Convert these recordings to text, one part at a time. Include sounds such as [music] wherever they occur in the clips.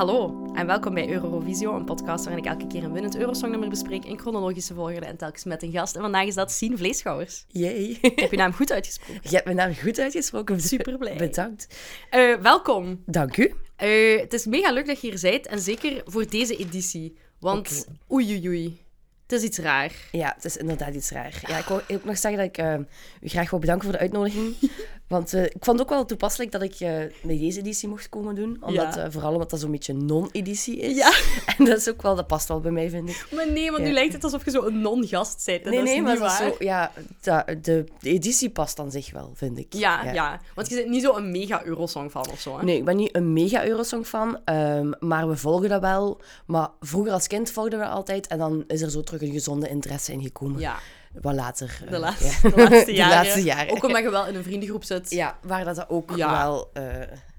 Hallo en welkom bij Eurovisio, een podcast waarin ik elke keer een winnend Eurosongnummer bespreek in chronologische volgorde en telkens met een gast. En vandaag is dat Sien Vleeschouwers. Jee. [laughs] Ik heb je naam goed uitgesproken. Je hebt mijn naam goed uitgesproken. [laughs] Super blij. Bedankt. Eh, welkom. Dank u. Eh, het is mega leuk dat je hier bent en zeker voor deze editie. Want oei oei oei, het is iets raar. Ja, het is inderdaad iets raar. Ja, ik wil ook nog zeggen dat ik eh, u graag wil bedanken voor de uitnodiging. [laughs] Want eh, ik vond het ook wel toepasselijk dat ik eh bij deze editie mocht komen doen. Omdat, Ja. eh, vooral omdat dat zo'n beetje een non-editie is. Ja. [laughs] En dat is ook wel, dat past wel bij mij, vind ik. Maar nee, want nu lijkt het alsof je zo een non-gast bent. En nee, dat is nee, niet maar waar. zo, ja, da- de, de editie past aan zich wel, vind ik. Ja, ja, want je bent niet zo een mega Eurosong fan of zo. Hè? Nee, ik ben niet een mega Eurosong fan, ehm, maar we volgen dat wel. Maar vroeger als kind volgden we altijd en dan is er zo terug een gezonde interesse in gekomen. Ja, Wat later. de eh, laatste, ja. de laatste [laughs] De jaren. laatste jaren. Ook omdat je wel in een vriendengroep zit. Ja, waar dat ook Ja. wel... eh,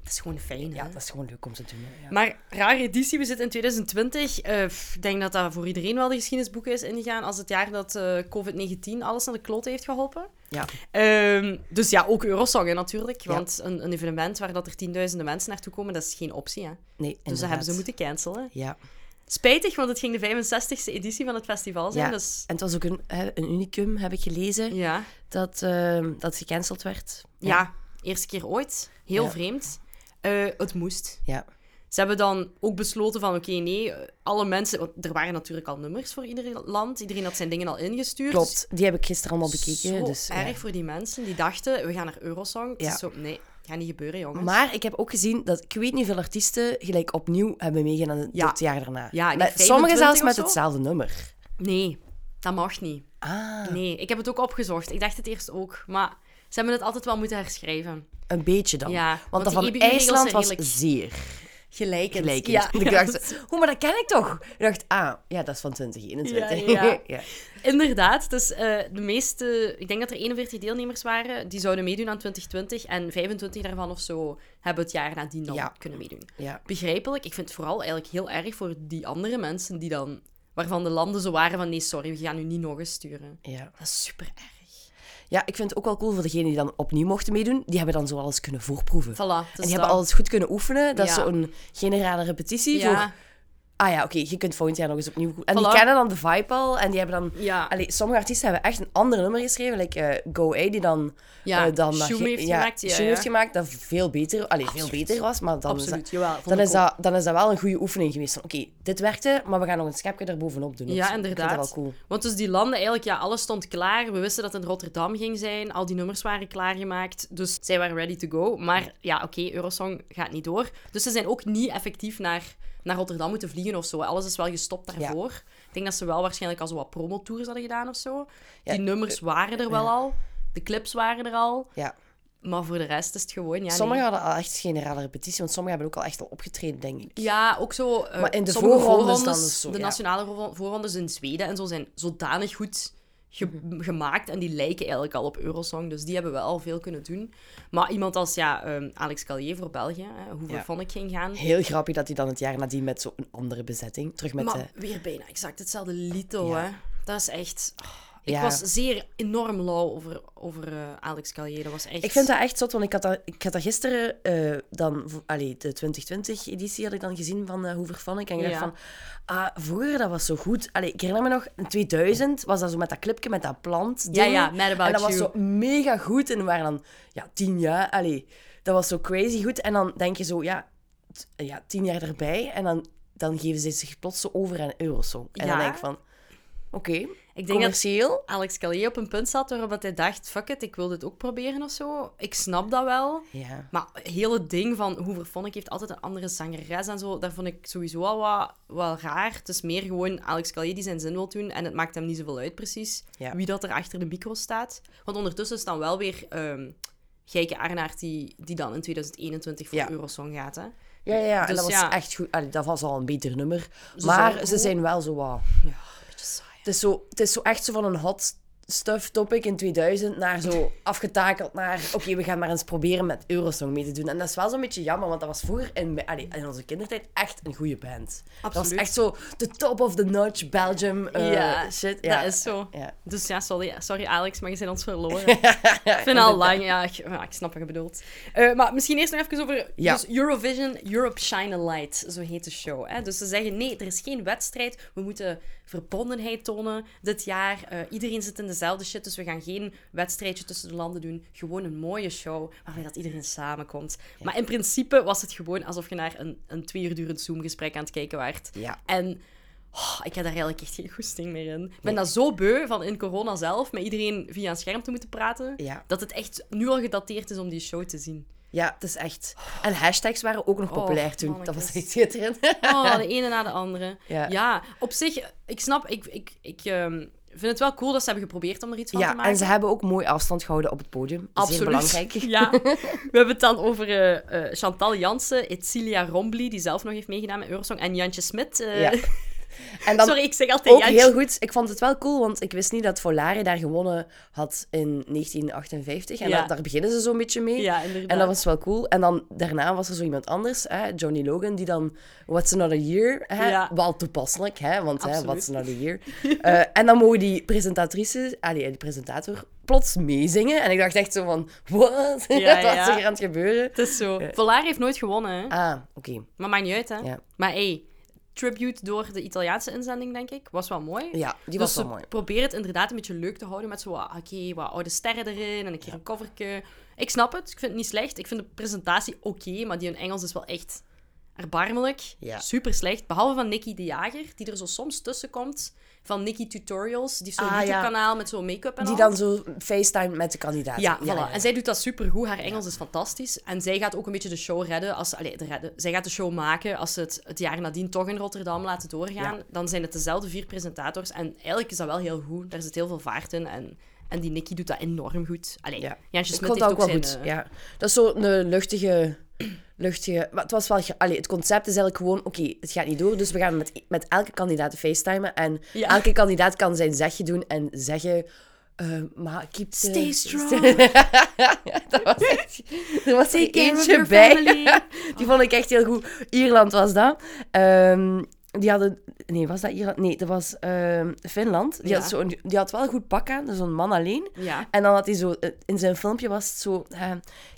Het is gewoon fijn, ja, hè? dat is gewoon leuk om te doen. Ja. Maar rare editie, we zitten in 2020. Eh, Ik denk dat dat voor iedereen wel de geschiedenisboeken is ingegaan als het jaar dat eh, COVID-19 alles naar de klote heeft geholpen. Ja. Ehm, dus ja, ook Eurosong natuurlijk. Ja. Want een, een evenement waar dat er tienduizenden mensen naartoe komen, dat is geen optie. Hè? Nee, Dus dat hebben ze moeten cancelen. Ja. Spijtig, want het ging de 65e editie van het festival zijn. Ja. Dus En het was ook een, hè, een unicum, heb ik gelezen, ja. dat, ehm, dat gecanceld werd. ja, eerste keer ooit. Heel Ja. vreemd. Eh, het moest. Ja. Ze hebben dan ook besloten van, oké, nee, alle mensen... Want er waren natuurlijk al nummers voor ieder land. Iedereen had zijn dingen al ingestuurd. Klopt, die heb ik gisteren allemaal bekeken. Zo dus, ja. erg voor die mensen die dachten, we gaan naar Eurosong. Het Ja. is zo, nee, gaat niet gebeuren, jongens. Maar ik heb ook gezien dat ik weet niet hoeveel artiesten gelijk opnieuw hebben meegedaan Ja. dit jaar daarna. Ja, Met- Sommigen 25 zelfs met hetzelfde nummer. Nee, dat mag niet. Ah, Nee, ik heb het ook opgezocht. Ik dacht het eerst ook. Maar ze hebben het altijd wel moeten herschrijven. een beetje dan. Ja, want want dat van IJsland was redelijk zeer Gelijkend. gelijkend. Ja, ik dacht, oh, [laughs] maar dat ken ik toch? Ik dacht, ah, ja, dat is van 2021. [laughs] Ja, ja. ja. Inderdaad, dus eh, de meeste, ik denk dat er 41 deelnemers waren, die zouden meedoen aan 2020 en 25 daarvan of zo hebben het jaar nadien dan Ja. kunnen meedoen. ja. Begrijpelijk, ik vind het vooral eigenlijk heel erg voor die andere mensen die dan, waarvan de landen zo waren van nee, sorry, we gaan u niet nog eens sturen. ja. Dat is super erg. Ja, ik vind het ook wel cool voor degenen die dan opnieuw mochten meedoen. Die hebben dan zo alles kunnen voorproeven. Voilà, en die hebben alles goed kunnen oefenen. Dat is zo'n generale repetitie Ja, voor... Ah ja, oké, je kunt volgend jaar nog eens opnieuw... En die kennen dan de vibe al. En die hebben dan... ja, Allee, sommige artiesten hebben echt een ander nummer geschreven. Like eh, Go A, die dan... ja. eh, dan heeft ja, gemaakt. Ja, heeft gemaakt, dat veel beter, allee, veel beter was. Maar dan, is Absoluut, dat, jawel. dan, is dat, dan is dat wel een goede oefening geweest. Oké, dit werkte, maar we gaan nog een schepje erbovenop doen. Ja, inderdaad. dat wel cool. Want dus die landen, eigenlijk, ja, alles stond klaar. We wisten dat het in Rotterdam ging zijn. Al die nummers waren klaargemaakt. Dus zij waren ready to go. Maar ja, oké, Eurosong gaat niet door. Dus ze zijn ook niet effectief naar, naar Rotterdam moeten vliegen of zo. Alles is wel gestopt daarvoor. Ik denk dat ze wel waarschijnlijk al zo wat promotours hadden gedaan of zo. Ja, Die nummers waren er wel al. De clips waren er al. Ja. Maar voor de rest is het gewoon, ja, sommigen nee. hadden al echt generale repetitie, want sommigen hebben ook al echt al opgetreden, denk ik. Ja, ook zo... eh, Maar in de voorrondes dan dus zo, de nationale voorron- voorrondes in Zweden en zo zijn zodanig goed ge- Mhm. gemaakt. En die lijken eigenlijk al op Eurosong. Dus die hebben wel al veel kunnen doen. Maar iemand als ja, ehm, Alex Callier voor België, hè, hoeveel Ja. vond ik ging gaan. Heel grappig dat hij dan het jaar nadien met zo'n andere bezetting, terug met maar de... weer bijna exact hetzelfde lito, Ja. hè. Dat is echt... oh, ik Ja. was zeer enorm lauw over, over eh, Alex Callier. Dat was echt... Ik vind dat echt zot, want ik had dat, ik had dat gisteren eh, dan... Allee, de 2020-editie had ik dan gezien van uh, Hoe Vervan ik. En ik dacht van... Ah, vroeger, dat was zo goed. Allee, ik herinner me nog, in 2000 was dat zo met dat clipje, met dat plant Ja, ja, Mad About En dat was zo mega goed. En we waren dan, ja, tien jaar. Allee, dat was zo crazy goed. En dan denk je zo, ja, ja tien jaar erbij. En dan, dan geven ze zich plots zo over aan Eurosong. En Ja. dan denk ik van... Oké, Ik denk dat commercieel. Alex Callier op een punt zat waarop dat hij dacht, fuck it, ik wil dit ook proberen of zo. Ik snap dat wel. Ja. Maar het hele ding van hoe Verfonnik heeft altijd een andere zangeres en zo, dat vond ik sowieso al wat, wel raar. Het is meer gewoon Alex Callier die zijn zin wil doen en het maakt hem niet zoveel uit precies Ja. wie dat er achter de micro staat. Want ondertussen is dan wel weer ehm Geike Arnaert die, die dan in 2021 voor Ja. Eurosong gaat. Hè? Ja, ja, ja. en Dus dat was echt goed. Allee, dat was al een beter nummer. Ze maar ze goed. zijn wel zo wat... Ja, een beetje saai. Het is, zo, het is zo echt zo van een hot stuff topic in 2000 naar zo [laughs] afgetakeld naar... Oké, we gaan maar eens proberen met Eurosong mee te doen. En dat is wel zo'n beetje jammer, want dat was vroeger in, allee, in onze kindertijd echt een goede band. Dat was Absoluut. echt zo de top of the notch Belgium eh, ja, shit. dat is zo. Ja. Dus ja, sorry, sorry Alex, maar je bent ons verloren. [laughs] ik vind al lang, ja, ik, ja, ik snap wat je bedoelt. Eh, maar misschien eerst nog even over Ja. dus Eurovision Europe Shine a Light, zo heet de show. Hè? Dus ze zeggen, nee, er is geen wedstrijd, we moeten verbondenheid tonen dit jaar. Eh, iedereen zit in dezelfde shit, dus we gaan geen wedstrijdje tussen de landen doen. Gewoon een mooie show, waarbij dat iedereen samenkomt. Maar in principe was het gewoon alsof je naar een, een twee uur durend Zoom-gesprek aan het kijken waart. Ja. En oh, ik heb daar eigenlijk echt geen goesting meer in. Ik ben dat zo beu van in corona zelf met iedereen via een scherm te moeten praten, Ja. dat het echt nu al gedateerd is om die show te zien. Ja, het is echt... En hashtags waren ook nog populair Oh, toen. Dat was echt schitterend. Oh, [laughs] de ene na de andere. Ja. Ja, op zich, ik snap, ik, ik, ik ehm, vind het wel cool dat ze hebben geprobeerd om er iets van te Ja, maken. en ze hebben ook mooi afstand gehouden op het podium. Absoluut. Belangrijk. [laughs] Ja. [laughs] We hebben het dan over eh, eh, Chantal Jansen, Etcilia Rombly, die zelf nog heeft meegedaan met Eurosong, en Jantje Smit. eh, Ja. En dan Sorry, ik zeg altijd ook Jantje. heel goed. Ik vond het wel cool, want ik wist niet dat Volare daar gewonnen had in 1958. En Ja. dat- daar beginnen ze zo'n beetje mee. Ja. En dat was wel cool. En dan daarna was er zo iemand anders, hè, Johnny Logan, die dan What's Another Year, hè, Ja. wel toepasselijk, hè, want hè. What's Another Year. [laughs] Eh, en dan mogen die presentatrice, allee, die presentator, plots meezingen. En ik dacht echt zo van? [laughs] Ja, Wat ja. is er aan het gebeuren? Het is zo. Volare heeft nooit gewonnen, hè. Ah, oké. Maar maakt niet uit, hè. Maar hey, tribute door de Italiaanse inzending, denk ik, was wel mooi. Ja, die dus was wel mooi. proberen het inderdaad een beetje leuk te houden met zo, oké, wat oude sterren erin en een keer een coverke. Ik snap het, ik vind het niet slecht. Ik vind de presentatie oké, maar die in Engels is wel echt erbarmelijk. Ja. Super slecht. Behalve van Nicky de Jager, die er zo soms tussen komt. Van Nicky Tutorials, die zo'n Ah, ja. YouTube-kanaal met zo'n make-up en Die al. dan zo FaceTime met de kandidaat. Ja, voilà. En zij doet dat supergoed. Haar Engels is fantastisch. En zij gaat ook een beetje de show redden. Als, allee, de redden. Zij gaat de show maken als ze het het jaar nadien toch in Rotterdam laten doorgaan. Ja. Dan zijn het dezelfde vier presentators. En eigenlijk is dat wel heel goed. Daar zit heel veel vaart in. En, en die Nicky doet dat enorm goed. Allee, Ja. Ik Smit heeft ook wel ook goed. zijn... eh, Ja. Dat is zo een luchtige... luchtige maar het was wel... ge- Allee, het concept is eigenlijk gewoon... Oké, het gaat niet door, dus we gaan met, met elke kandidaat facetimen. En Ja. elke kandidaat kan zijn zegje doen en zeggen... eh, maar keep the- Stay [laughs] strong. dat was echt... Er was er eentje bij. [laughs] Die vond ik echt heel goed. Ierland was dat. Ehm, die hadden... Nee, was dat Ierland? Nee, dat was ehm, Finland. Die, Ja. had zo die had wel een goed pak aan. Zo'n man alleen. Ja. En dan had hij zo... eh, In zijn filmpje was het zo... eh,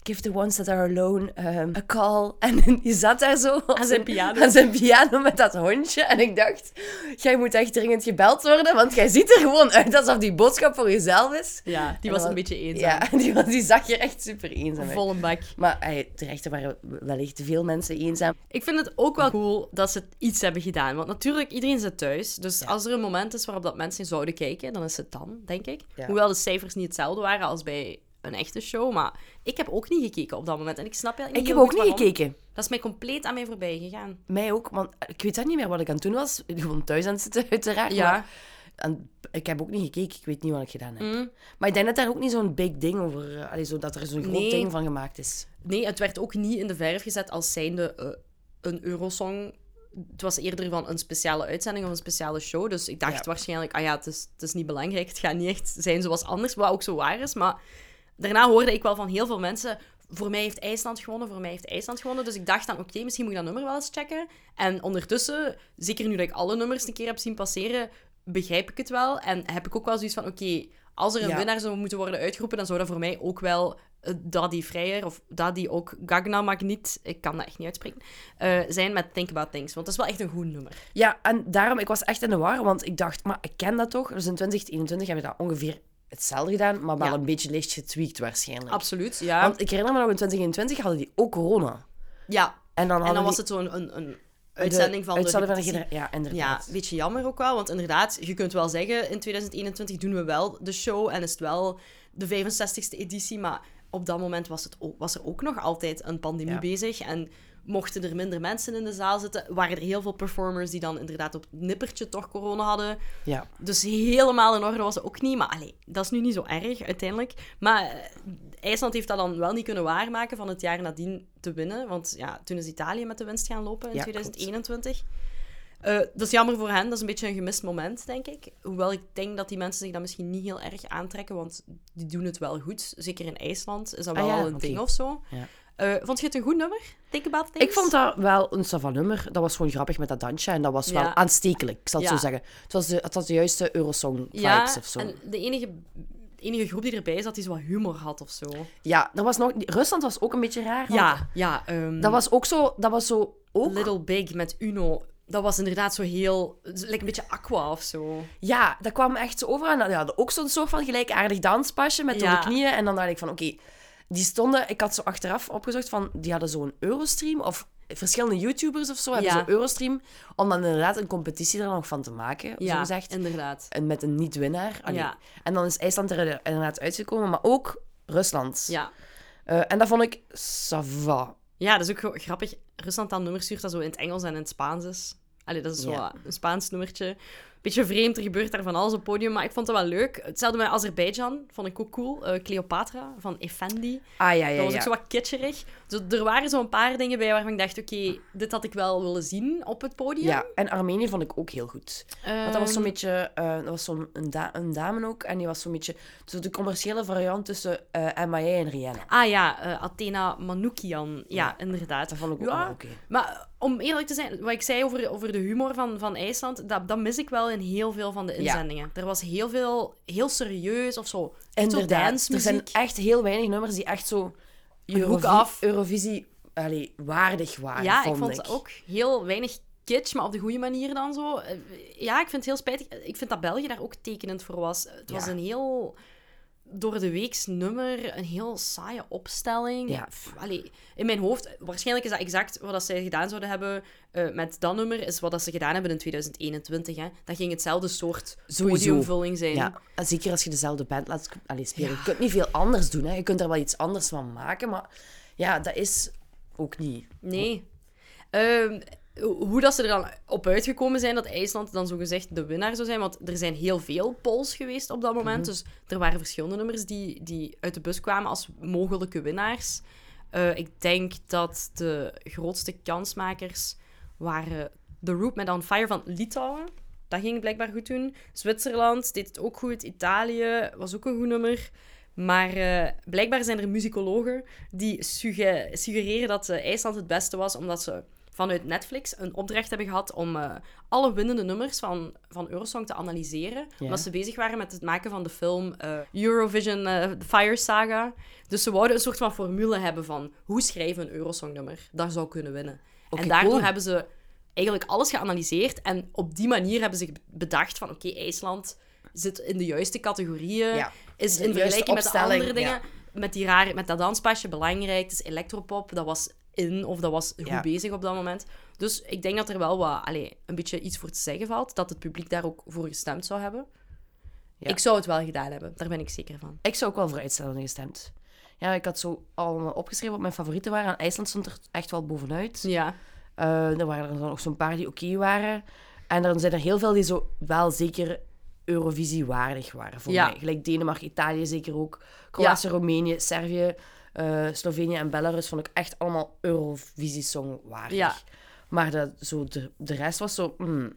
give the ones that are alone um, a call. [laughs] En die zat daar zo... op zijn piano. Aan zijn piano met dat hondje. En ik dacht... Jij moet echt dringend gebeld worden. Want jij ziet er gewoon uit alsof die boodschap voor jezelf is. ja, die was dan- een beetje eenzaam. Ja, [laughs] die, was- die zag er echt super eenzaam uit. Vol een bak. Maar hij, terecht, er waren wellicht te veel mensen eenzaam. Ik vind het ook wel cool dat ze iets hebben gedaan. Want natuurlijk, iedereen zit thuis. Dus als er een moment is waarop dat mensen zouden kijken, dan is het dan, denk ik. Ja. Hoewel de cijfers niet hetzelfde waren als bij een echte show. Maar ik heb ook niet gekeken op dat moment. En ik snap Ik niet heb heel ook niet waarom. gekeken. Dat is mij compleet aan mij voorbij gegaan. Mij ook, want ik weet dat niet meer wat ik aan het doen was. Gewoon thuis aan het zitten, uiteraard. Ja. Maar aan- ik heb ook niet gekeken. Ik weet niet wat ik gedaan heb. Mm. Maar ik denk dat daar ook niet zo'n big ding over... eh, allee, zo dat er zo'n groot Nee. ding van gemaakt is. Nee, het werd ook niet in de verf gezet als zijnde eh, een Eurosong. Het was eerder van een speciale uitzending of een speciale show. Dus ik dacht Ja. waarschijnlijk, ah ja, het is, het is niet belangrijk. Het gaat niet echt zijn zoals anders, wat ook zo waar is. Maar daarna hoorde ik wel van heel veel mensen... Voor mij heeft IJsland gewonnen, voor mij heeft IJsland gewonnen. Dus ik dacht dan, oké, misschien moet ik dat nummer wel eens checken. En ondertussen, zeker nu dat ik alle nummers een keer heb zien passeren, begrijp ik het wel. En heb ik ook wel zoiets van, oké, als er een Ja. winnaar zou moeten worden uitgeroepen, dan zou dat voor mij ook wel eh, Daddy Vrijer of Daddy ook Gagna Magniet, ik kan dat echt niet uitspreken, eh, zijn met Think About Things. Want dat is wel echt een goed nummer. Ja, en daarom... Ik was echt in de war, want ik dacht... Maar ik ken dat toch? Dus in 2021 hebben we dat ongeveer hetzelfde gedaan, maar wel Ja. een beetje licht getweakt waarschijnlijk. Absoluut, ja. Want ik herinner me nog, in 2021 hadden die ook corona. ja. En dan, En dan was het zo'n een, een uitzending van de uitzending van de Ja, Ja, inderdaad. een beetje jammer ook wel, want inderdaad, je kunt wel zeggen, in 2021 doen we wel de show en is het wel de 65ste editie, maar op dat moment was, het ook, was er ook nog altijd een pandemie Ja. bezig en mochten er minder mensen in de zaal zitten, waren er heel veel performers die dan inderdaad op het nippertje toch corona hadden. Ja. Dus helemaal in orde was het ook niet. Maar allee, dat is nu niet zo erg uiteindelijk. Maar eh, IJsland heeft dat dan wel niet kunnen waarmaken van het jaar nadien te winnen. Want ja, toen is Italië met de winst gaan lopen in Ja, 2021. Eh, dat is jammer voor hen. Dat is een beetje een gemist moment, denk ik. Hoewel ik denk dat die mensen zich dat misschien niet heel erg aantrekken, want die doen het wel goed. Zeker in IJsland is dat Ah wel ja, al een ding of zo. Ja. Eh, vond je het een goed nummer? Think About Things? Ik vond dat wel een savan nummer. Dat was gewoon grappig met dat dansje. En dat was wel aanstekelijk, ik zal het Ja. zo zeggen. Het was de, het was de juiste Eurosong-vibes Ja, of zo. en de enige, enige groep die erbij zat die zo wat humor had of zo. Ja, dat was nog... Rusland was ook een beetje raar. Ja, ja. ehm, Dat was ook zo... Dat was zo ook... Little Big met Uno. Dat was inderdaad zo heel... Lijkt een beetje aqua of zo. Ja, dat kwam echt zo over. En die hadden ook zo'n soort van gelijkaardig danspasje met door Ja. de knieën. En dan dacht ik van, oké, die stonden... Ik had zo achteraf opgezocht van, die hadden zo'n Eurostream of verschillende YouTubers of zo hebben Ja. zo'n Eurostream om dan inderdaad een competitie er nog van te maken, zo Ja, gezegd. inderdaad. En met een niet-winnaar. Ja. En dan is IJsland er inderdaad uitgekomen, maar ook Rusland. Ja. Eh, en dat vond ik ça va. Ja, dat is ook grappig. Rusland dan nummer stuurt dat zo in het Engels en in het Spaans is. Allee, dat is zo Ja. een Spaans nummertje. Beetje vreemd, er gebeurt daar van alles op podium, maar ik vond het wel leuk. Hetzelfde met Azerbeidzjan, vond ik ook cool. Eh, Cleopatra van Effendi. Ah, ja, ja, Dat was ook zo wat kitscherig. Dus er waren zo'n paar dingen bij waarvan ik dacht, oké, dit had ik wel willen zien op het podium. Ja, en Armenië vond ik ook heel goed. Want dat was zo'n Ehm, beetje... eh, dat was zo'n een, da- een dame ook. En die was zo'n beetje... Zo de commerciële variant tussen MIA en Rihanna. Ah ja, Athena Manoukian. Ja, inderdaad. Dat vond ik ook wel oké. Maar om eerlijk te zijn, wat ik zei over, over de humor van, van IJsland, dat, dat mis ik wel in heel veel van de inzendingen. Er was heel veel, heel serieus of zo. Echt zo Inderdaad. Er zijn echt heel weinig nummers die echt zo... Een hoek af. Eurovisie allee, waardig waren, Ja, vond ik vond ook heel weinig kitsch, maar op de goede manier dan zo. Eh, Ja, ik vind het heel spijtig. Ik vind dat België daar ook tekenend voor was. Het was een heel door de weeks nummer, een heel saaie opstelling. Ja. Pff, allee, in mijn hoofd, waarschijnlijk is dat exact wat dat zij gedaan zouden hebben eh, met dat nummer, is wat dat ze gedaan hebben in 2021. Hè. Dat ging hetzelfde soort Sowieso. podiumvulling zijn. Ja, zeker als je dezelfde band laat allee, spelen. Je kunt niet veel anders doen. Hè. Je kunt er wel iets anders van maken, maar ja, dat is ook niet. Nee. Ehm, hoe dat ze er dan op uitgekomen zijn dat IJsland dan zogezegd de winnaar zou zijn. Want er zijn heel veel polls geweest op dat moment. Dus er waren verschillende nummers die, die uit de bus kwamen als mogelijke winnaars. Eh, ik denk dat de grootste kansmakers waren The Root met On Fire van Litouwen. Dat ging blijkbaar goed doen. Zwitserland deed het ook goed. Italië was ook een goed nummer. Maar eh, blijkbaar zijn er muzikologen die sugge- suggereren dat eh, IJsland het beste was, omdat ze vanuit Netflix een opdracht hebben gehad om eh, alle winnende nummers van, van Eurosong te analyseren. Omdat ze bezig waren met het maken van de film eh, Eurovision eh, Fire Saga. Dus ze wouden een soort van formule hebben van hoe schrijven we een Eurosong-nummer dat zou kunnen winnen. En daardoor cool. hebben ze eigenlijk alles geanalyseerd. En op die manier hebben ze bedacht van oké, IJsland zit in de juiste categorieën. Ja, Is in vergelijking met de andere dingen, ja. met, die rare, met dat danspasje belangrijk. Het is electropop, dat was in of dat was goed Ja. bezig op dat moment. Dus ik denk dat er wel wat, allee, een beetje iets voor te zeggen valt. Dat het publiek daar ook voor gestemd zou hebben. Ja. Ik zou het wel gedaan hebben, daar ben ik zeker van. Ik zou ook wel voor uitstellen gestemd. Ja, ik had zo allemaal opgeschreven wat mijn favorieten waren. En IJsland stond er echt wel bovenuit. Ja, Eh, er waren er dan nog zo'n paar die oké waren. En dan zijn er heel veel die zo wel zeker Eurovisie waardig waren voor Ja. mij. Gelijk Denemarken, Italië zeker ook. Kroatië, Roemenië, Servië, eh, Slovenië en Belarus vond ik echt allemaal Eurovisie-song waardig. Ja. Maar dat, zo de, de rest was zo... mm,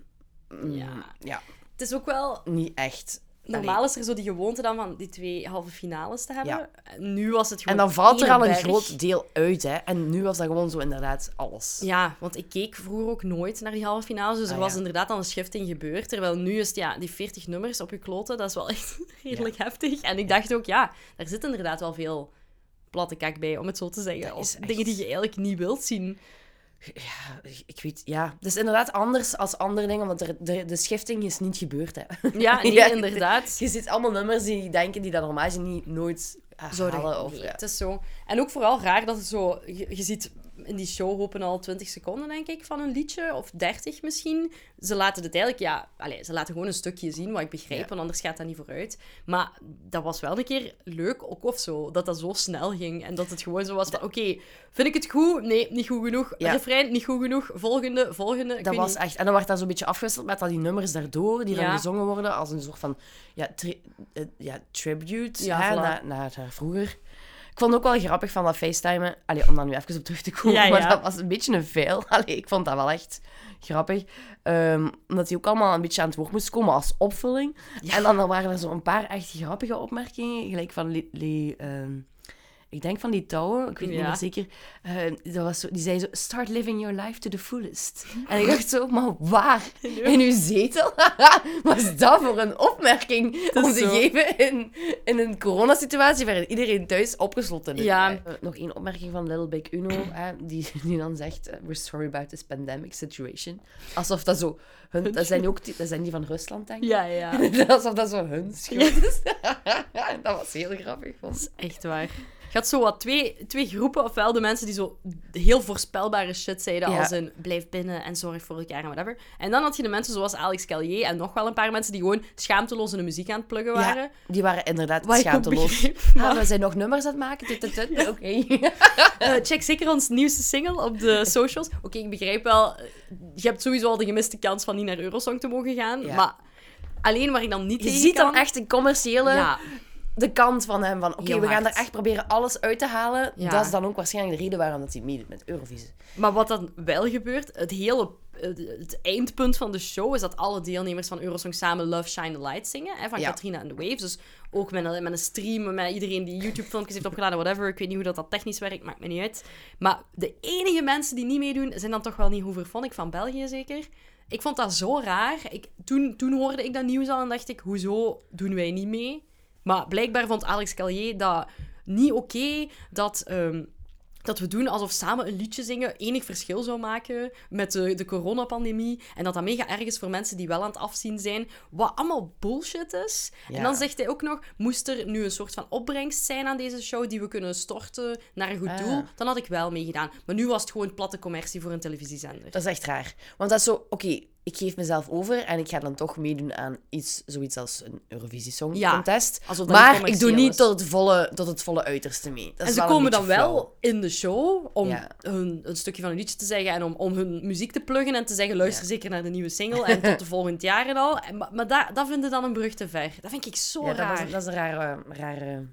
mm, Ja. ja, het is ook wel... niet echt. Normaal is er zo die gewoonte dan van die twee halve finales te hebben. Ja. En Nu was het En gewoon dan valt er al een berg. groot deel uit, hè. En nu was dat gewoon zo inderdaad alles. Ja, want ik keek vroeger ook nooit naar die halve finales. Dus er Ah, was ja. inderdaad al een schifting gebeurd. Terwijl nu is het, ja, die 40 nummers op je kloten, dat is wel echt [laughs] redelijk heftig. En ik dacht ook, ja, daar zit inderdaad wel veel platte kak bij, om het zo te zeggen. Of echt- dingen die je eigenlijk niet wilt zien. Ja, ik weet... Ja, is inderdaad anders als andere dingen, want er, de, de schifting is niet gebeurd, hè. Ja, [laughs] nee, Ja, inderdaad. Je ziet allemaal nummers die denken die dat normaal niet nooit Zouden- halen. Of, nee, ja. Het is zo. En ook vooral raar dat het zo... Je, je ziet in die show hopen al 20 seconden, denk ik, van een liedje. Of 30 misschien. Ze laten het eigenlijk... Ja, allez, ze laten gewoon een stukje zien, wat ik begrijp. Ja. Want anders gaat dat niet vooruit. Maar dat was wel een keer leuk ook of zo. Dat dat zo snel ging. En dat het gewoon zo was van... Oké, vind ik het goed? Nee, niet goed genoeg. Ja. Refrein, niet goed genoeg. Volgende, volgende. Ik Dat was niet. echt... En dan werd dat zo'n beetje afgewisseld met al die nummers daardoor, die dan gezongen worden als een soort van... Ja, tri- eh, ja tribute hè, voilà. naar, naar haar vroeger. Ik vond het ook wel grappig van dat facetimen. Allee, om daar nu even op terug te komen. Ja, Maar dat was een beetje een fail. [laughs] Allee, ik vond dat wel echt grappig. Ehm, omdat hij ook allemaal een beetje aan het woord moest komen als opvulling. En dan, dan waren er zo een paar echt grappige opmerkingen. Gelijk van... Le- ehm, ik denk van die touwen, ik weet niet meer zeker. eh, dat was zo, die zei zo, start living your life to the fullest. [laughs] En ik dacht zo, maar waar? In uw zetel? [laughs] Wat is dat voor een opmerking Dat om te zo. geven in, in een coronasituatie waarin iedereen thuis opgesloten is? Ja. Eh, nog één opmerking van Little Big Uno, die, [laughs] die dan zegt, eh, we're sorry about this pandemic situation. Alsof dat zo... Hun, dat, zijn ook die, dat zijn die van Rusland, denk ik. Ja, ja. Alsof dat zo hun schuld is. dat was heel grappig, vond. Echt waar. Had zo wat twee, twee groepen. Ofwel de mensen die zo heel voorspelbare shit zeiden. Ja. Als een blijf binnen en zorg voor elkaar en whatever. En dan had je de mensen zoals Alex Callier en nog wel een paar mensen die gewoon schaamteloos in de muziek aan het pluggen waren. Ja, die waren inderdaad schaamteloos. begreep, Ah, maar- we zijn nog nummers aan het maken. [laughs] Oké. Eh, check zeker ons nieuwste single op de socials. Oké, ik begrijp wel. eh, Je hebt sowieso al de gemiste kans van niet naar Eurosong te mogen gaan. Ja. Maar alleen waar ik dan niet Je ziet dan echt een commerciële Ja, de kant van hem. Van oké, we gaan er echt proberen alles uit te halen. Ja. Dat is dan ook waarschijnlijk de reden waarom dat hij meedoet met Eurovisie. Maar wat dan wel gebeurt, het hele het, eindpunt van de show is dat alle deelnemers van Eurosong samen Love Shine the Light zingen. Hè, van Ja. Katrina and the Waves. Dus ook met een, met een stream, met iedereen die YouTube-filmpjes heeft opgeladen, whatever. Ik weet niet hoe dat, dat technisch werkt, maakt me niet uit. Maar de enige mensen die niet meedoen, zijn dan toch wel niet Hoever vond ik van België zeker. Ik vond dat zo raar. Ik, toen, toen hoorde ik dat nieuws al en dacht ik, hoezo doen wij niet mee? Maar blijkbaar vond Alex Callier dat niet oké dat, ehm, dat we doen alsof samen een liedje zingen enig verschil zou maken met de, de coronapandemie. En dat dat mega erg is voor mensen die wel aan het afzien zijn. Wat allemaal bullshit is. Ja. En dan zegt hij ook nog, moest er nu een soort van opbrengst zijn aan deze show die we kunnen storten naar een goed Ah. doel, dan had ik wel meegedaan. Maar nu was het gewoon platte commercie voor een televisiezender. Dat is echt raar. Want dat is zo, oké, ik geef mezelf over en ik ga dan toch meedoen aan iets, zoiets als een Eurovisie Song Ja, Contest. dat Maar ik doe niet is. tot het volle, tot het volle uiterste mee. Dat En ze komen dan flauw. wel in de show om Ja. hun, een stukje van een liedje te zeggen en om, om hun muziek te pluggen en te zeggen: luister zeker naar de nieuwe single en tot de volgend jaar en al. En, maar maar dat, dat vinden dan een brug te ver. Dat vind ik zo dat, raar. was, dat is een rare, rare,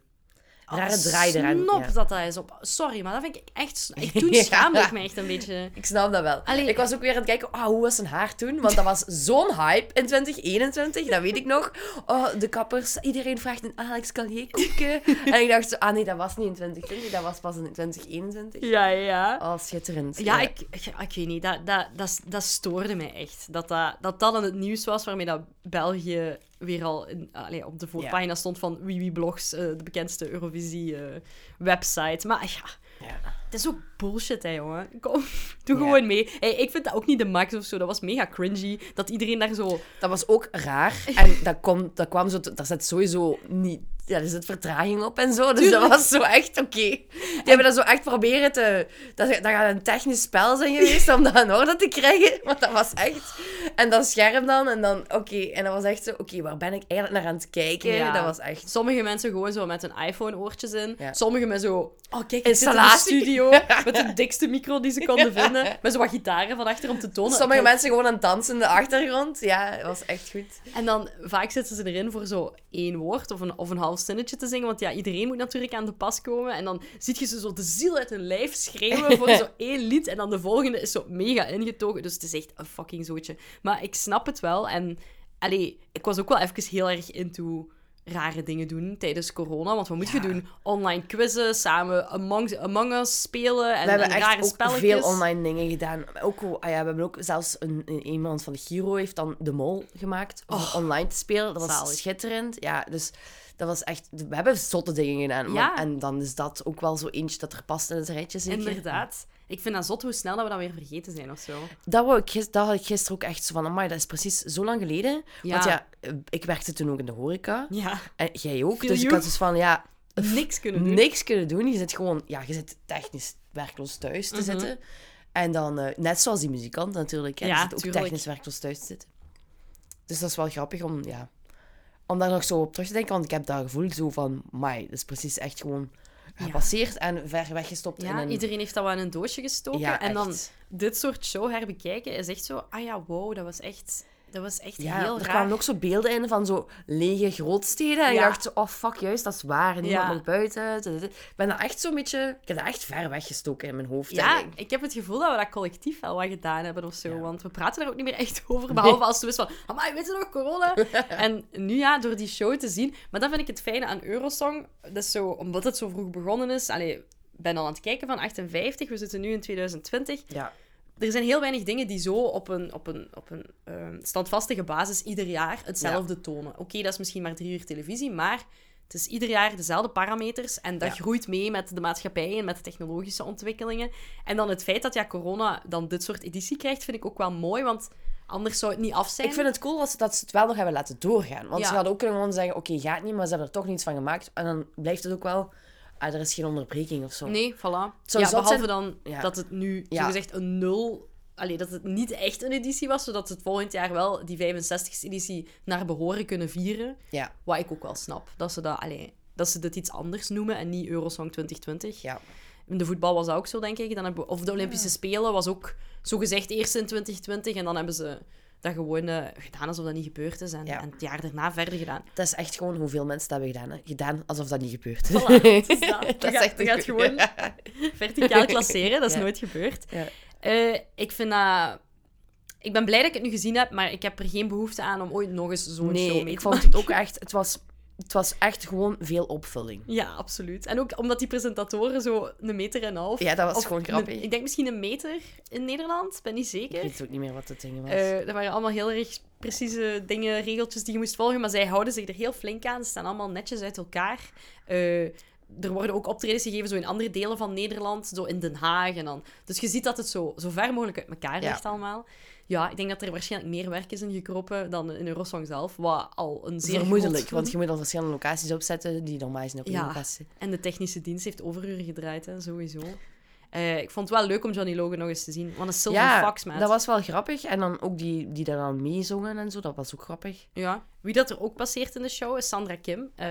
rare Oh, draai eraan. Snop Ja. dat dat is op. Sorry, maar dat vind ik echt. Ik, toen [laughs] Ja. schaamde ik me echt een beetje. Ik snap dat wel. Allee. Ik was ook weer aan het kijken, ah, hoe was zijn haar toen? Want dat was [laughs] zo'n hype in 2021, dat weet ik nog. Oh, de kappers, iedereen vraagt een Alex Callier koekje. en ik dacht zo, ah nee, dat was niet in 2020, dat was pas in 2021. Ja, ja. Oh, schitterend. Ja, ik, ik, ik weet niet. Dat, dat, dat, dat stoorde mij echt. Dat dat, dat dat dan het nieuws was waarmee dat België weer al in, allee, op de voorpagina stond van Wie Wie Blogs, eh, de bekendste Eurovisie-website. maar ja, Ja. het is ook bullshit, hè, jongen. Kom, [laughs] doe Ja. gewoon mee. Hey, ik vind dat ook niet de max of zo. Dat was mega cringy. Dat iedereen daar zo... Dat was ook raar. [laughs] En dat, komt, dat kwam zo... Daar zit sowieso niet... Ja, er zit vertraging op en zo. Dus dat was zo echt oké. Die hebben dat zo echt proberen te... Dat, dat gaat een technisch spel zijn geweest om dat in orde te krijgen. Want dat was echt... En dat scherm dan. En dan... Oké. En dat was echt zo... Oké, waar ben ik eigenlijk naar aan het kijken? Ja. Dat was echt... Sommige mensen gewoon zo met hun iPhone-oortjes in. Ja. Sommigen met zo... Oh, kijk, ik studio [laughs] met de dikste micro die ze konden vinden. Met zo wat gitaren van achter om te tonen. Sommige Kijk, mensen gewoon aan het dansen in de achtergrond. Ja, dat was echt goed. En dan vaak zitten ze erin voor zo één woord of een, of een half zinnetje te zingen. Want ja, iedereen moet natuurlijk aan de pas komen. En dan zie je ze zo de ziel uit hun lijf schreeuwen voor [laughs] zo één lied. En dan de volgende is zo mega ingetogen. Dus het is echt een fucking zootje. Maar ik snap het wel. En allee, ik was ook wel even heel erg into rare dingen doen tijdens corona. Want wat moet je doen? Online quizzen, samen Among, Among Us spelen en, we hebben en echt rare spelletjes. veel online dingen gedaan. Ook, ah ja, we hebben ook zelfs een, een iemand van de Giro heeft dan de mol gemaakt om Oh, online te spelen. Dat was zalig. schitterend. Ja, dus dat was echt. We hebben zotte dingen gedaan. maar-. En dan is dat ook wel zo eentje dat er past in het rijtje. Zeker. Inderdaad. Ik vind dat zot hoe snel dat we dat weer vergeten zijn of zo. Dat, wou ik, dat had ik gisteren ook echt zo van. Amai, dat is precies zo lang geleden. Ja. Want ja, eh, ik werkte toen ook in de horeca. Ja, En jij ook. Feel dus ik had dus van ja. niks kunnen doen. niks kunnen doen. Je zit gewoon, ja, je zit technisch werkloos thuis te Mhm. zitten. En dan, eh, net zoals die muzikant natuurlijk, hè, Ja, die zit ook tuurlijk. technisch werkloos thuis te zitten. Dus dat is wel grappig om, ja, om daar nog zo op terug te denken, want ik heb dat gevoel zo van, mai, dat is precies echt gewoon gepasseerd en ver weggestopt in Ja, een... iedereen heeft dat wel in een doosje gestoken. Ja, en dan dit soort show herbekijken is echt zo... Ah ja, wow, dat was echt Dat was echt Ja, heel er raar. kwamen ook zo beelden in van zo lege grootsteden. En Ja. je dacht zo, oh fuck, juist, dat is waar. Niemand Ja. mag buiten. Ik ben dat echt zo'n beetje... Ik heb dat echt ver weggestoken in mijn hoofd. Ja, ik. heb het gevoel dat we dat collectief wel wat gedaan hebben of zo. Want we praten daar ook niet meer echt over. Behalve als we wisten van, amai, weet je nog, corona? [laughs] en nu ja, door die show te zien. Maar dat vind ik het fijne aan Eurosong. Dat is zo, omdat het zo vroeg begonnen is. Allee, ik ben al aan het kijken van 58. We zitten nu in 2020. Ja. Er zijn heel weinig dingen die zo op een, op een, op een ehm, standvastige basis ieder jaar hetzelfde tonen. Oké, dat is misschien maar drie uur televisie, maar het is ieder jaar dezelfde parameters en dat Ja. groeit mee met de maatschappij en met de technologische ontwikkelingen. En dan het feit dat ja, corona dan dit soort editie krijgt, vind ik ook wel mooi, want anders zou het niet af zijn. Ik vind het cool dat ze, dat ze het wel nog hebben laten doorgaan. Want Ja. ze hadden ook kunnen gewoon zeggen, oké, gaat niet, maar ze hebben er toch niets van gemaakt. En dan blijft het ook wel... Ah, er is geen onderbreking of zo. Nee, voilà. zou ja, behalve zijn- dan Ja. dat het nu Ja. zogezegd een nul... Allee, dat het niet echt een editie was, zodat ze het volgend jaar wel die 65ste editie naar behoren kunnen vieren. Ja, Wat ik ook wel snap. Dat ze, dat, allee, dat ze dit iets anders noemen en niet Eurosong 2020. ja. In de voetbal was dat ook zo, denk ik. Dan hebben, of de Olympische Spelen was ook zogezegd eerst in 2020. En dan hebben ze dat gewoon eh, gedaan alsof dat niet gebeurd is. En, Ja. en het jaar daarna verder gedaan. Dat is echt gewoon hoeveel mensen dat hebben gedaan. Hè. Gedaan alsof dat niet. Voilà, het is dat. [laughs] Je dat is echt je gaat gewoon [laughs] verticaal klasseren. Dat is Ja. nooit gebeurd. Ja. Eh, ik vind dat... Ik ben blij dat ik het nu gezien heb, maar ik heb er geen behoefte aan om ooit nog eens zo'n show Nee, mee ik te vond maken. het ook echt... Het was, het was echt gewoon veel opvulling. Ja, absoluut. En ook omdat die presentatoren zo een meter en een half... Ja, dat was of gewoon een- grappig. ik denk misschien een meter in Nederland, ben niet Ik zeker. weet ook niet meer wat het ding was. Eh dat waren allemaal heel erg precieze dingen, regeltjes die je moest volgen, maar zij houden zich er heel flink aan. Ze staan allemaal netjes uit elkaar. Eh, er worden ook optredens gegeven zo in andere delen van Nederland, zo in Den Haag. En dan. Dus je ziet dat het zo, zo ver mogelijk uit elkaar Ja. ligt allemaal. Ja, ik denk dat er waarschijnlijk meer werk is in gekropen dan in Eurosong zelf, wat al een zeer Vermoedelijk, want je moet dan verschillende locaties opzetten die normaal zijn op één Ja. locatie. En de technische dienst heeft overuren gedraaid, hè, sowieso. Eh, ik vond het wel leuk om Johnny Logan nog eens te zien. Want een Silver Ja, Fox, maat. dat was wel grappig. En dan ook die, die daar dan meezongen en zo, dat was ook grappig. Ja. Wie dat er ook passeert in de show is Sandra Kim. Eh,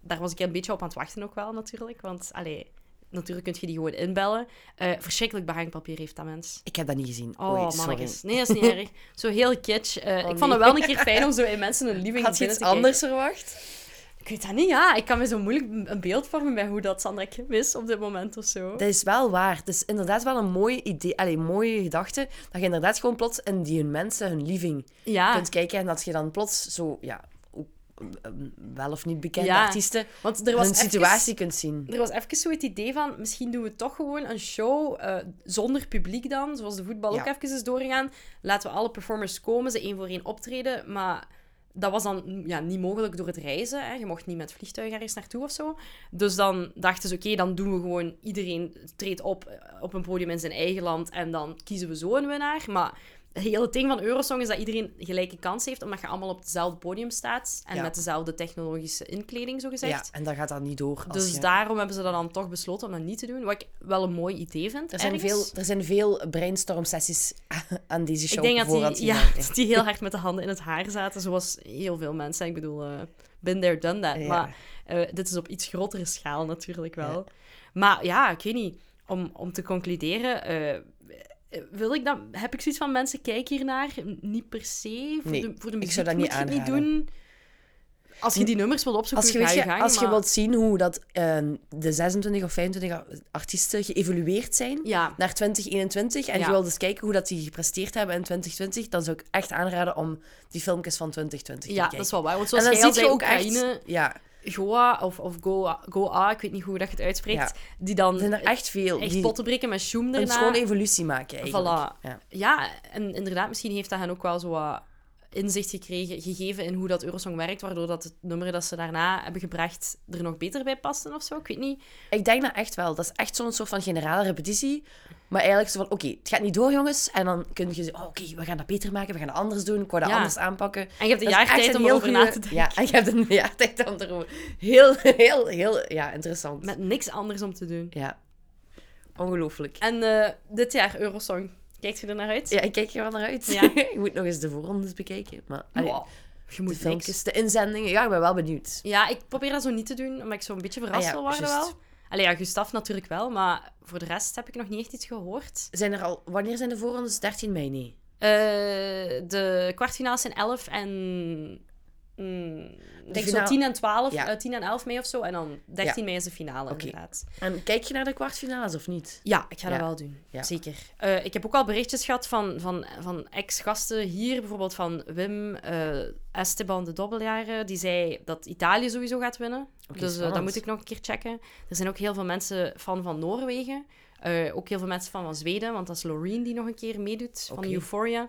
daar was ik een beetje op aan het wachten ook wel, natuurlijk. Want, allee, natuurlijk kun je die gewoon inbellen. Eh, verschrikkelijk behangpapier heeft dat mens. Ik heb dat niet gezien. Oh, Oei, mannetjes. Nee, dat is niet [laughs] erg. Zo heel kitsch. Eh, ik nee. vond het wel een keer fijn om zo in mensen een living Had je iets kijken. anders verwacht? Ik weet dat niet, ja. Ik kan me zo moeilijk een beeld vormen bij hoe dat Sandra Kim is op dit moment of zo. Dat is wel waar. Het is inderdaad wel een mooi idee, allee, mooie gedachte. Dat je inderdaad gewoon plots in die hun mensen, hun living, Ja, kunt kijken. En dat je dan plots zo, ja, wel of niet bekende Ja, artiesten, want er was hun even- situatie kunt zien. Er was even zo het idee van, misschien doen we toch gewoon een show eh, zonder publiek dan, zoals de voetbal ook even is doorgegaan. Laten we alle performers komen, ze één voor één optreden, maar dat was dan ja, niet mogelijk door het reizen. Hè. Je mocht niet met vliegtuig ergens naartoe of zo. Dus dan dachten ze, oké, dan doen we gewoon, iedereen treedt op eh, op een podium in zijn eigen land en dan kiezen we zo een winnaar. Maar het hele ding van Eurosong is dat iedereen gelijke kans heeft, omdat je allemaal op hetzelfde podium staat en Ja. met dezelfde technologische inkleding, zo gezegd. Ja, en dan gaat dat niet door. Als Dus je... daarom hebben ze dat dan toch besloten om dat niet te doen. Wat ik wel een mooi idee vind. er, zijn ergens. veel, er zijn veel brainstorm-sessies [laughs] aan deze show Ik denk dat die, ja, [laughs] dat die heel hard met de handen in het haar zaten, zoals heel veel mensen. Ik bedoel, eh been there, done that. Ja. Maar eh, dit is op iets grotere schaal natuurlijk wel. Maar ja, ik weet niet. Om, om te concluderen, eh, wil ik dan, heb ik zoiets van mensen, kijk hiernaar. Niet per se. Voor, Nee, de, voor de ik muziek zou dat moet niet je doen. Als je die nummers wil opzoeken, Als je, gang. als je wilt zien hoe dat, eh, de 26 of 25 artiesten geëvolueerd zijn Ja, naar 2021 en Ja. je wilt eens kijken hoe dat die gepresteerd hebben in 2020, dan zou ik echt aanraden om die filmpjes van 2020 te ja kijken. dat is wel waar. Want en zoals dan jij al zie je ook Oekraïne... echt... Ja, Goa of, of Goa, Goa, ik weet niet hoe dat je het uitspreekt, Ja. die dan er zijn er echt veel echt die potten breken met schoen een erna. schone evolutie maken eigenlijk. Voilà. Ja. Ja, en inderdaad, misschien heeft dat hen ook wel zo wat inzicht gekregen, gegeven in hoe dat Eurosong werkt, waardoor dat het nummer dat ze daarna hebben gebracht er nog beter bij paste of zo. Ik weet niet. Ik denk dat echt wel. Dat is echt zo'n soort van generale repetitie. Maar eigenlijk zo van, oké, het gaat niet door, jongens. En dan kun je zeggen, oh, oké, we gaan dat beter maken, we gaan dat anders doen, ik wou dat Ja. anders aanpakken. En je hebt een jaar tijd om erover na te denken. Ja, en [laughs] je hebt een jaar tijd om erover... Heel, heel, heel, ja, interessant. Met niks anders om te doen. Ja, ongelooflijk. En eh, dit jaar Eurosong. Kijkt je er naar uit? Ja, ik kijk er wel naar uit. Ja. [laughs] ik moet nog eens de voorrondes bekijken. Maar, allee, Wow. Je de moet niks. filmpjes, de inzendingen, ja, ik ben wel benieuwd. Ja, ik probeer dat zo niet te doen, omdat ik zo een beetje verrast Ah ja, wil worden wel. Allee, ja, Gustaf natuurlijk wel, maar voor de rest heb ik nog niet echt iets gehoord. Zijn er al, wanneer zijn de voorrondes? 13 mei, nee. Eh, de kwartfinales zijn 11 en... mm, ik denk zo finale- 10 en 12, Ja. eh, 10 en 11 mei of zo. En dan 13 Ja. mei is de finale, Oké. inderdaad. En kijk je naar de kwartfinales of niet? Ja, ik ga dat wel doen. Ja. Zeker. Eh, ik heb ook al berichtjes gehad van, van, van ex-gasten hier, bijvoorbeeld van Wim eh, Esteban de Dobbeljaren. Die zei dat Italië sowieso gaat winnen. Dus dat moet ik nog een keer checken. Er zijn ook heel veel mensen fan van Noorwegen. Ook heel veel mensen fan van Zweden, want dat is Loreen die nog een keer meedoet van. Euphoria.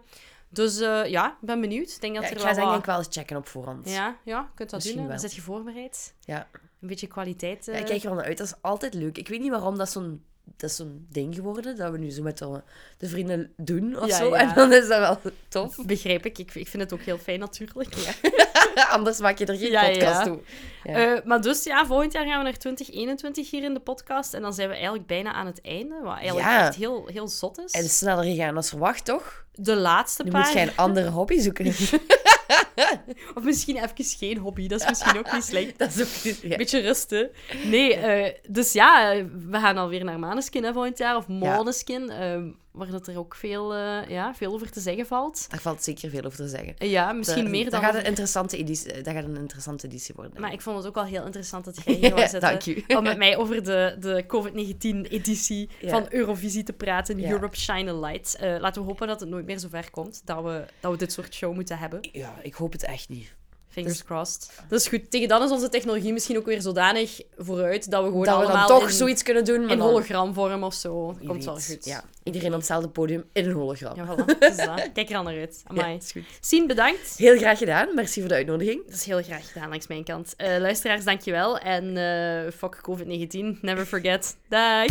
Dus eh, ja, ik ben benieuwd. Ik denk dat Ja, er ik wel ga denk wat- ik wel eens checken op voorhand. Ja, ja, je kunt dat Misschien doen. hè. Dan wel. zit je voorbereid. Ja. Een beetje kwaliteit. Ja, eh. ik kijk er wel naar uit. Dat is altijd leuk. Ik weet niet waarom dat zo'n dat is zo'n ding geworden, dat we nu zo met de, de vrienden doen of Ja, zo. ja. En dan is dat wel tof. Begrijp ik. ik. Ik vind het ook heel fijn natuurlijk. [laughs] Anders maak je er geen Ja, ja, podcast ja. toe. Ja. Eh, maar dus ja, volgend jaar gaan we naar 2021 hier in de podcast. En dan zijn we eigenlijk bijna aan het einde. Wat eigenlijk Ja. echt heel, heel zot is. En sneller gegaan dan verwacht, toch? de laatste Nu paar... moet je een andere [laughs] hobby zoeken. [laughs] [laughs] Of misschien even geen hobby. Dat is misschien ook niet slecht. [laughs] dat is ook niet... Ja. Beetje rusten. Nee, eh, dus ja, eh, we gaan alweer naar Maneskin hè, volgend jaar. Of Måneskin. eh, waar dat er ook veel, eh, ja, veel over te zeggen valt. Daar valt zeker veel over te zeggen. Eh, ja, misschien Dat- meer dat dan... gaat, over- een interessante editie, dat gaat een interessante editie worden. Maar ik vond het ook wel heel interessant dat [laughs] jij hier was zitten. Om met [laughs] mij over de, de COVID-19-editie Ja. van Eurovisie te praten. Ja. Europe Shine a Light. Eh, laten we hopen dat het nooit meer zo ver komt. Dat we, dat we dit soort show moeten hebben. Ja, ik hoop het echt niet. Fingers Dus- crossed. Dat is goed. Tegen dan is onze technologie misschien ook weer zodanig vooruit dat we gewoon dat we allemaal dan toch in, zoiets kunnen doen. Maar in dan- hologramvorm of zo. Wie Komt wel goed. Ja, iedereen op hetzelfde podium in een hologram. Ja, voilà. Dus dat. [laughs] Kijk er al naar uit. Amai. Ja, is goed. Sien, bedankt. Heel graag gedaan. Merci voor de uitnodiging. Dat is heel graag gedaan langs mijn kant. Eh, luisteraars, dankjewel. En eh fuck COVID-19. Never forget. Dag.